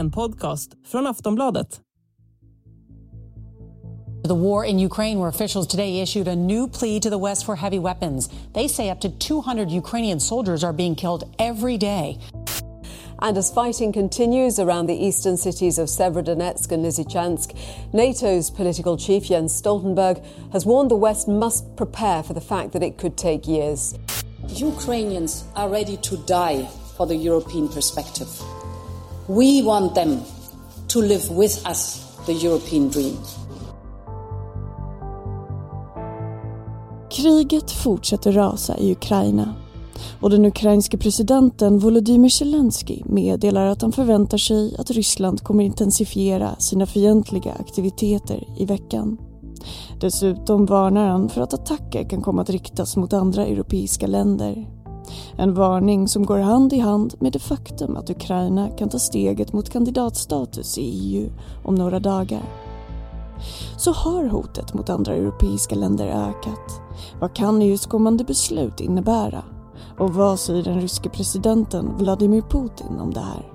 en podcast från Aftonbladet. The war in Ukraine, where officials today issued a new plea to the West for heavy weapons. They say up to 200 Ukrainian soldiers are being killed every day. And as fighting continues around the eastern cities of Severodonetsk and Lysychansk, NATO's political chief Jens Stoltenberg has warned the West must prepare for the fact that it could take years. Ukrainians are ready to die for the European perspective. We want them to live with us the European dream. Kriget fortsätter rasa i Ukraina och den ukrainske presidenten Volodymyr Zelensky meddelar att han förväntar sig att Ryssland kommer intensifiera sina fientliga aktiviteter i veckan. Dessutom varnar han för att attacker kan komma att riktas mot andra europeiska länder. En varning som går hand i hand med det faktum att Ukraina kan ta steget mot kandidatstatus i EU om några dagar. Så har hotet mot andra europeiska länder ökat. Vad kan EUs kommande beslut innebära? Och vad säger den ryske presidenten Vladimir Putin om det här?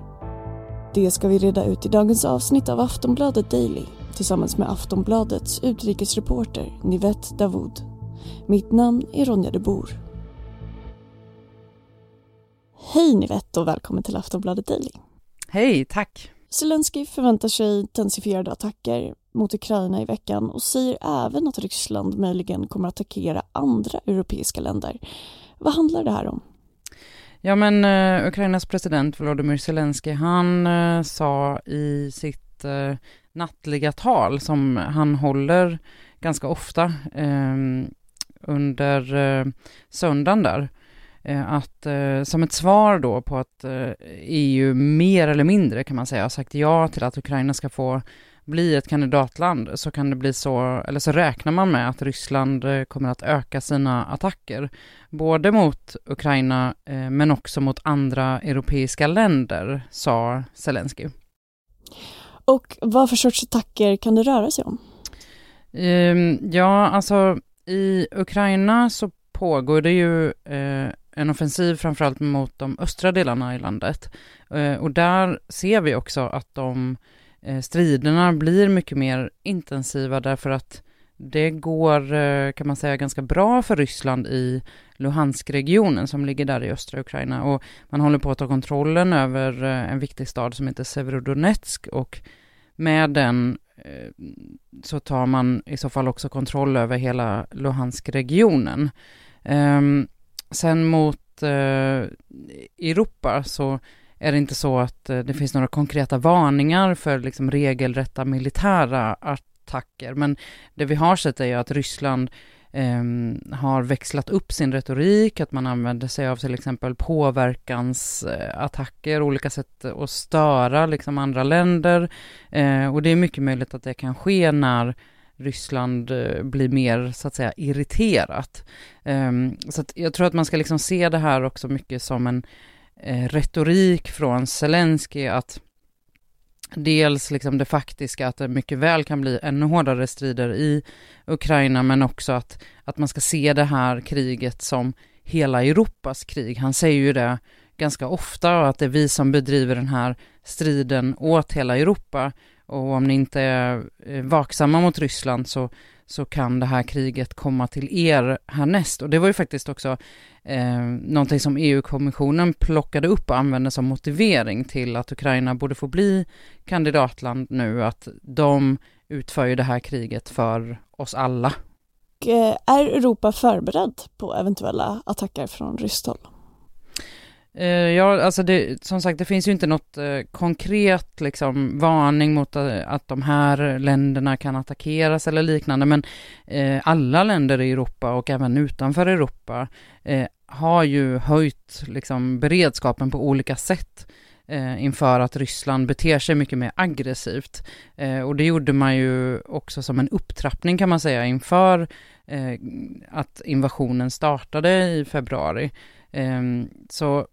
Det ska vi reda ut i dagens avsnitt av Aftonbladet Daily tillsammans med Aftonbladets utrikesreporter Nivette Davoud. Mitt namn är Ronja de Bor. Hej Nivette och välkommen till Aftonbladet Daily. Hej, tack. Zelensky förväntar sig intensifierade attacker mot Ukraina i veckan och säger även att Ryssland möjligen kommer att attackera andra europeiska länder. Vad handlar det här om? Ja, men uh, Ukrainas president Volodymyr Zelensky, han uh, sa i sitt uh, nattliga tal som han håller ganska ofta ehm, under söndagen där, att som ett svar då på att EU mer eller mindre kan man säga har sagt ja till att Ukraina ska få bli ett kandidatland så kan det bli så, eller så räknar man med att Ryssland eh, kommer att öka sina attacker, både mot Ukraina eh, men också mot andra europeiska länder, sa Zelensky. Och vad för sorts attacker kan det röra sig om? Ehm, ja, alltså i Ukraina så pågår det ju eh, en offensiv framförallt mot de östra delarna i landet. Eh, och där ser vi också att de eh, striderna blir mycket mer intensiva därför att det går, eh, kan man säga, ganska bra för Ryssland i Luhansk-regionen som ligger där i östra Ukraina och man håller på att ta kontrollen över en viktig stad som heter Severodonetsk och med den så tar man i så fall också kontroll över hela Luhansk-regionen. Ehm, sen mot eh, Europa så är det inte så att eh, det finns några konkreta varningar för liksom regelrätta militära attacker, men det vi har sett är ju att Ryssland eh, har växlat upp sin retorik, att man använder sig av till exempel påverkansattacker, olika sätt att störa liksom andra länder, eh, och det är mycket möjligt att det kan ske när Ryssland eh, blir mer, så att säga, irriterat. Ehm, så att jag tror att man ska liksom se det här också mycket som en eh, retorik från Zelensky att dels liksom det faktiska att det mycket väl kan bli ännu hårdare strider i Ukraina, men också att, att man ska se det här kriget som hela Europas krig. Han säger ju det ganska ofta, att det är vi som bedriver den här striden åt hela Europa. Och om ni inte är eh, vaksamma mot Ryssland så, så kan det här kriget komma till er härnäst. Och det var ju faktiskt också eh, någonting som EU-kommissionen plockade upp och använde som motivering till att Ukraina borde få bli kandidatland nu, att de utför ju det här kriget för oss alla. Och eh, är Europa förberedd på eventuella attacker från ryskt håll? Eh, ja, alltså det, som sagt, det finns ju inte något eh, konkret liksom varning mot eh, att de här länderna kan attackeras eller liknande, men alla länder i Europa och även utanför Europa har ju höjt liksom beredskapen på olika sätt inför att Ryssland beter sig mycket mer aggressivt. och det gjorde man ju också som en upptrappning kan man säga inför att invasionen startade i februari. Ehm, så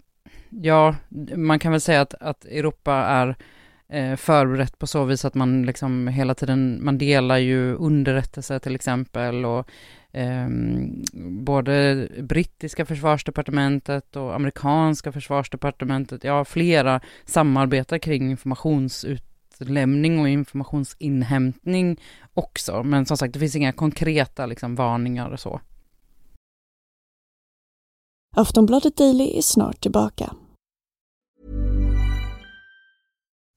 ja, man kan väl säga att, att Europa är eh, förberett på så vis att man liksom hela tiden, man delar ju underrättelser till exempel och eh, både brittiska försvarsdepartementet och amerikanska försvarsdepartementet, ja flera samarbetar kring informationsutlämning och informationsinhämtning också. Men som sagt, det finns inga konkreta liksom, varningar och så. Aftonbladet Daily är snart tillbaka.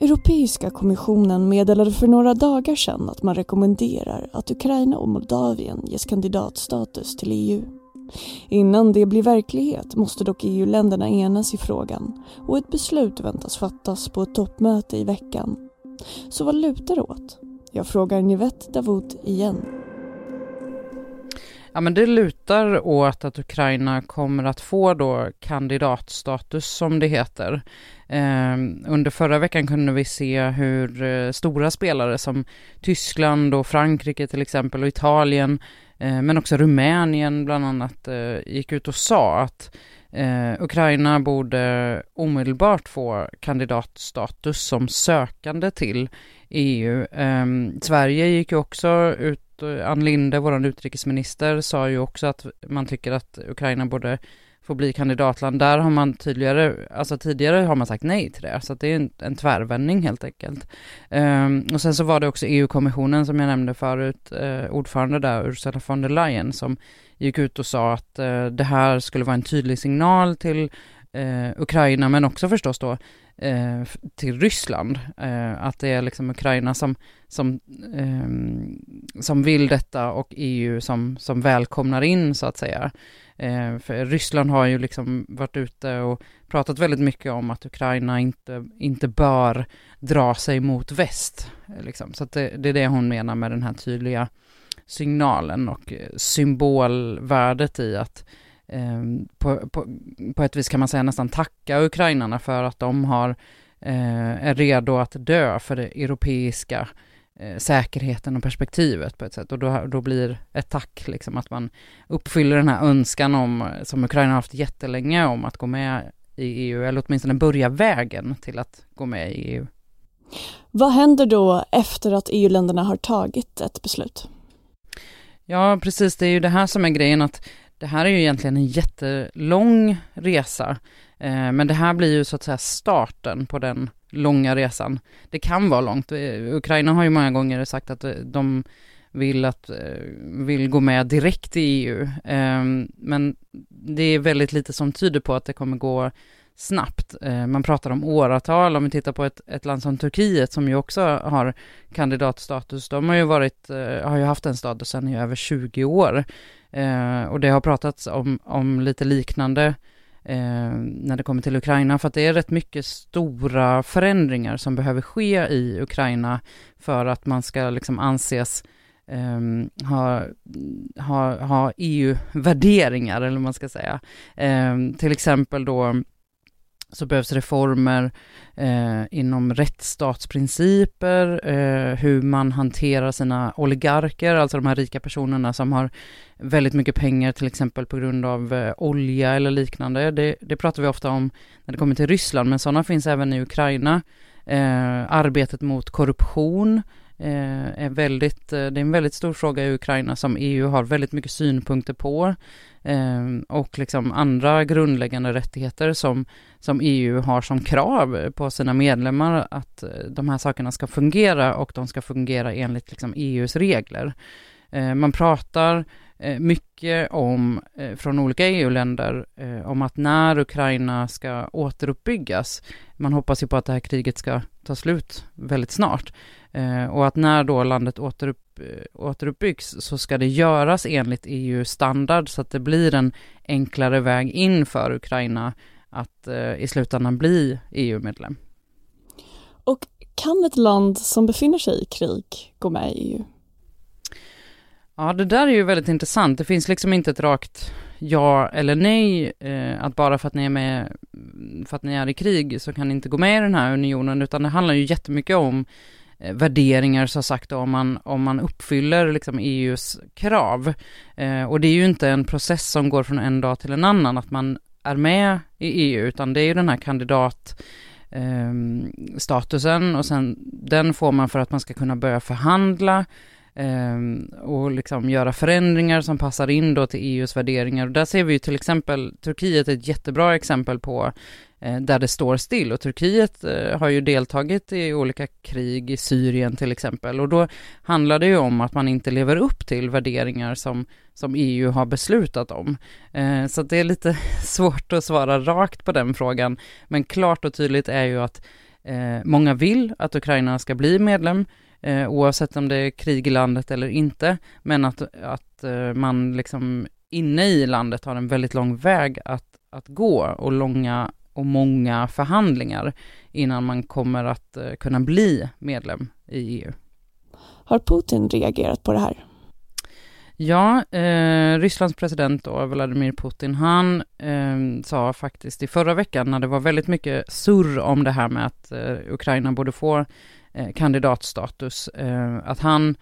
Europeiska kommissionen meddelade för några dagar sedan att man rekommenderar att Ukraina och Moldavien ges kandidatstatus till EU. Innan det blir verklighet måste dock EU-länderna enas i frågan och ett beslut väntas fattas på ett toppmöte i veckan. Så vad lutar det åt? Jag frågar Nivette Davut igen. Ja men det lutar åt att Ukraina kommer att få då kandidatstatus som det heter. Eh, under förra veckan kunde vi se hur eh, stora spelare som Tyskland och Frankrike till exempel och Italien Eh, men också Rumänien bland annat eh, gick ut och sa att eh, Ukraina borde omedelbart få kandidatstatus som sökande till EU. Ehm, Sverige gick ju också ut, Eh, Ann Linde, vår utrikesminister, sa ju också att man tycker att Ukraina borde få bli kandidatland. Där har man tydligare, alltså tidigare har man sagt nej till det, så det är en, en tvärvändning helt enkelt. Um, och sen så var det också EU-kommissionen som jag nämnde förut, uh, ordförande där, Ursula von der Leyen, som gick ut och sa att uh, det här skulle vara en tydlig signal till uh, Ukraina, men också förstås då eh, till Ryssland. Eh, att det är liksom Ukraina som, som, eh, som vill detta och EU som, som välkomnar in så att säga. Eh, för Ryssland har ju liksom varit ute och pratat väldigt mycket om att Ukraina inte, inte bör dra sig mot väst. Eh, liksom. Så det, det är det hon menar med den här tydliga signalen och eh, symbolvärdet i att eh, på, på, på, ett vis kan man säga nästan tacka ukrainarna för att de har, eh, är redo att dö för det europeiska eh, säkerheten och perspektivet på ett sätt och då, då blir ett tack liksom att man uppfyller den här önskan om, som Ukraina har haft jättelänge om att gå med i EU eller åtminstone börja vägen till att gå med i EU. Vad händer då efter att EU-länderna har tagit ett beslut? Ja, precis, det är ju det här som är grejen att det här är ju egentligen en jättelång resa, eh, men det här blir ju så att säga starten på den långa resan. Det kan vara långt. Eh, Ukraina har ju många gånger sagt att eh, de vill, att, eh, vill gå med direkt i EU, ehm, men det är väldigt lite som tyder på att det kommer gå snabbt. Ehm, man pratar om åratal, om vi tittar på ett, ett land som Turkiet som ju också har kandidatstatus, de har ju varit, eh, har ju haft den statusen i över 20 år. Ehm, och det har pratats om, om lite liknande när det kommer till Ukraina, för att det är rätt mycket stora förändringar som behöver ske i Ukraina för att man ska liksom anses um, ha, ha, ha EU-värderingar, eller vad man ska säga. Um, till exempel då så behövs reformer eh, inom rättsstatsprinciper, eh, hur man hanterar sina oligarker, alltså de här rika personerna som har väldigt mycket pengar till exempel på grund av eh, olja eller liknande. Det, det, pratar vi ofta om när det kommer till Ryssland, men sådana finns även i Ukraina. Eh, arbetet mot korruption, Eh, är väldigt, eh, det är en väldigt stor fråga i Ukraina som EU har väldigt mycket synpunkter på. Eh, och liksom andra grundläggande rättigheter som, som EU har som krav på sina medlemmar att de här sakerna ska fungera och de ska fungera enligt liksom EUs regler. Man pratar mycket om, från olika EU-länder, om att när Ukraina ska återuppbyggas, man hoppas ju på att det här kriget ska ta slut väldigt snart, och att när då landet återupp Eh, återuppbyggs så ska det göras enligt EU-standard så att det blir en enklare väg in för Ukraina att eh, i slutändan bli EU-medlem. Och Kan ett land som befinner sig i krig gå med i EU? Ja, det där är ju väldigt intressant. Det finns liksom inte ett rakt ja eller nej, eh, att bara för att ni är med, för att ni är i krig så kan ni inte gå med i den här unionen, utan det handlar ju jättemycket om eh, Eh, värderingar, så sagt, om man, om man uppfyller liksom EUs krav. Eh, och det är ju inte en process som går från en dag till en annan, att man är med i EU, utan det är ju den här kandidat ehm, statusen och sen den får man för att man ska kunna börja förhandla Ehm, och liksom göra förändringar som passar in då till EUs värderingar. Och där ser vi ju till exempel, Turkiet är ett jättebra exempel på eh, där det står still och Turkiet eh, har ju deltagit i olika krig i Syrien till exempel och då handlar det ju om att man inte lever upp till värderingar som, som EU har beslutat om. Eh, så det är lite svårt att svara rakt på den frågan, men klart och tydligt är ju att många vill att Ukraina ska bli medlem, eh, oavsett om det är krig i landet eller inte, men att, att eh, man liksom inne i landet har en väldigt lång väg att, att gå och långa och många förhandlingar innan man kommer att eh, kunna bli medlem i EU. Har Putin reagerat på det här? Ja, eh, Rysslands president då, Vladimir Putin, han eh, sa faktiskt i förra veckan när det var väldigt mycket surr om det här med att eh, Ukraina borde få eh, kandidatstatus, eh, att han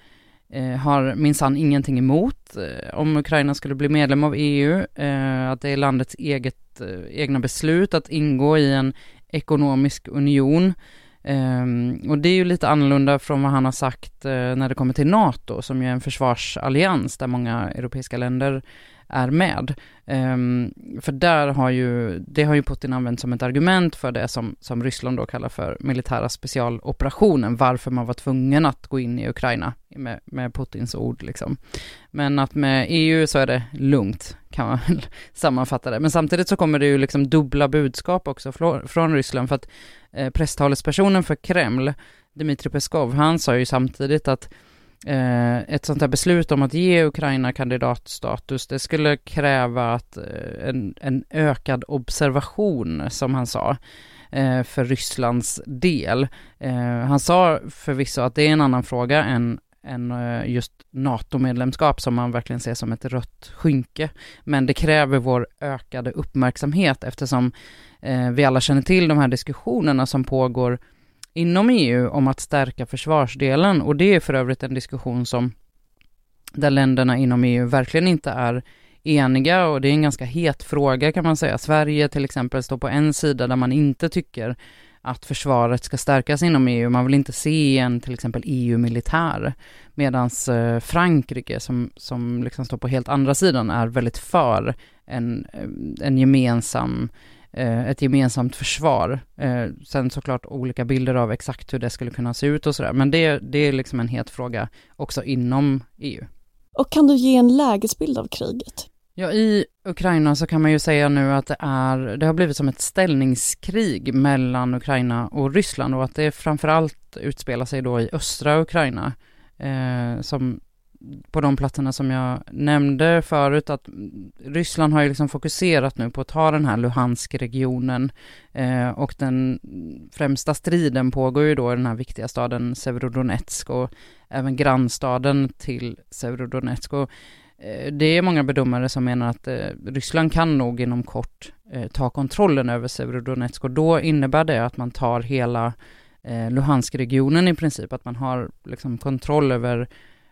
eh, har minsann ingenting emot eh, om Ukraina skulle bli medlem av EU, att det är landets eget, egna beslut att ingå i en ekonomisk union. Och det är ju lite annorlunda från vad han har sagt när det kommer till NATO, som ju är en försvarsallians där många europeiska länder är med. Um, för där har ju, det har ju Putin använt som ett argument för det som, som Ryssland då kallar för militära specialoperationen, varför man var tvungen att gå in i Ukraina, med, med Putins ord liksom. Men att med EU så är det lugnt, kan man väl sammanfatta det. Men samtidigt så kommer det ju liksom dubbla budskap också från, Ryssland, för att eh, presstalespersonen för Kreml, Dmitrij Peskov, han sa ju samtidigt att Eh, ett sånt här beslut om att ge Ukraina kandidatstatus, det skulle kräva att eh, en, en ökad observation, som han sa, eh, för Rysslands del. Eh, han sa förvisso att det är en annan fråga än, än just NATO-medlemskap som man verkligen ser som ett rött skynke. Men det kräver vår ökade uppmärksamhet eftersom vi alla känner till de här diskussionerna som pågår inom EU om att stärka försvarsdelen och det är för övrigt en diskussion som där länderna inom EU verkligen inte är eniga och det är en ganska het fråga kan man säga. Sverige till exempel står på en sida där man inte tycker att försvaret ska stärkas inom EU. Man vill inte se en till exempel EU-militär. Medan eh, Frankrike som, som liksom står på helt andra sidan är väldigt för en, eh, en gemensam Eh, ett gemensamt försvar. Eh, sen såklart olika bilder av exakt hur det skulle kunna se ut och sådär, men det, det är liksom en het fråga också inom EU. Och kan du ge en lägesbild av kriget? Ja, i Ukraina så kan man ju säga nu att det är, det har blivit som ett ställningskrig mellan Ukraina och Ryssland och att det framförallt utspelar sig då i östra Ukraina, eh, som på de platserna som jag nämnde förut, att Ryssland har ju liksom fokuserat nu på att ta den här Luhansk-regionen eh, och den främsta striden pågår ju då i den här viktiga staden Severodonetsk och även grannstaden till Severodonetsk. Och, eh, det är många bedömare som menar att eh, Ryssland kan nog inom kort eh, ta kontrollen över Severodonetsk och då innebär det att man tar hela eh, Luhansk-regionen i princip, att man har liksom kontroll över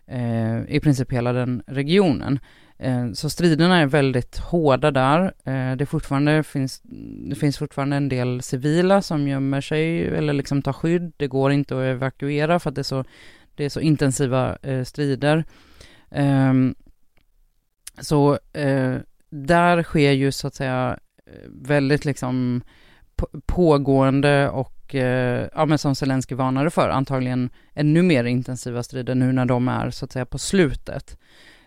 eh, i princip hela den regionen. Eh, så striderna är väldigt hårda där. Eh, det, fortfarande finns, det finns fortfarande en del civila som gömmer sig eller liksom tar skydd. Det går inte att evakuera för att det är så, det är så intensiva eh, strider. Ehm, så eh, där sker ju så att säga eh, väldigt liksom pågående och Eh, ja, men som Zelensky varnade för, antagligen ännu mer intensiva strider nu när de är så att säga på slutet.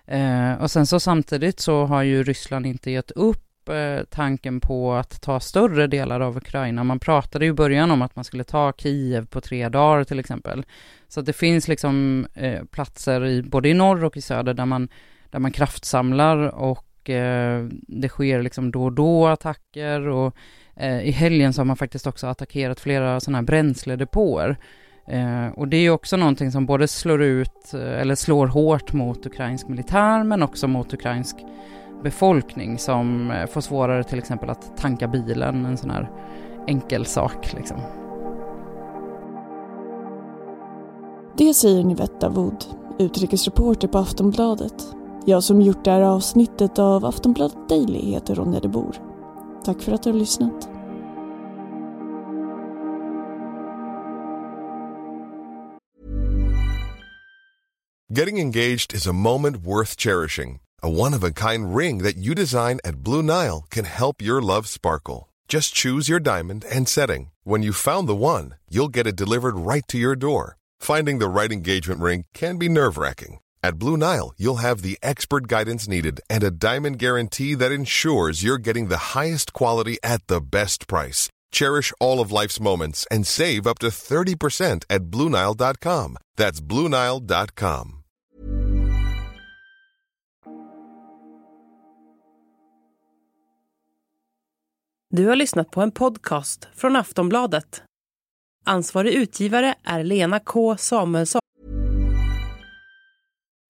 Eh, och sen så samtidigt så har ju Ryssland inte gett upp eh, tanken på att ta större delar av Ukraina. Man pratade ju i början om att man skulle ta Kiev på tre dagar till exempel. Så att det finns liksom eh, platser i, både i norr och i söder där man, där man kraftsamlar och eh, det sker liksom då och då attacker och Eh, I helgen så har man faktiskt också attackerat flera sådana här bränsledepåer Eh, och det är också någonting som både slår ut, eh, eller slår hårt mot ukrainsk militär men också mot ukrainsk befolkning som eh, får svårare till exempel att tanka bilen, en sån här enkel sak liksom. Det säger Nivetta Wood, utrikesreporter på Aftonbladet. Jag som gjort det här avsnittet av Aftonbladet Daily heter Ronja de Bor. Tack för att du har lyssnat. Getting engaged is a moment worth cherishing. A one-of-a-kind ring that you design at Blue Nile can help your love sparkle. Just choose your diamond and setting. When you found the one, you'll get it delivered right to your door. Finding the right engagement ring can be nerve-wracking. At Blue Nile, you'll have the expert guidance needed and a diamond guarantee that ensures you're getting the highest quality at the best price. Cherish all of life's moments and save up to 30% at BlueNile.com. That's BlueNile.com. Du har lyssnat på en podcast från Aftonbladet. Ansvarig utgivare är Lena K Samuelsson.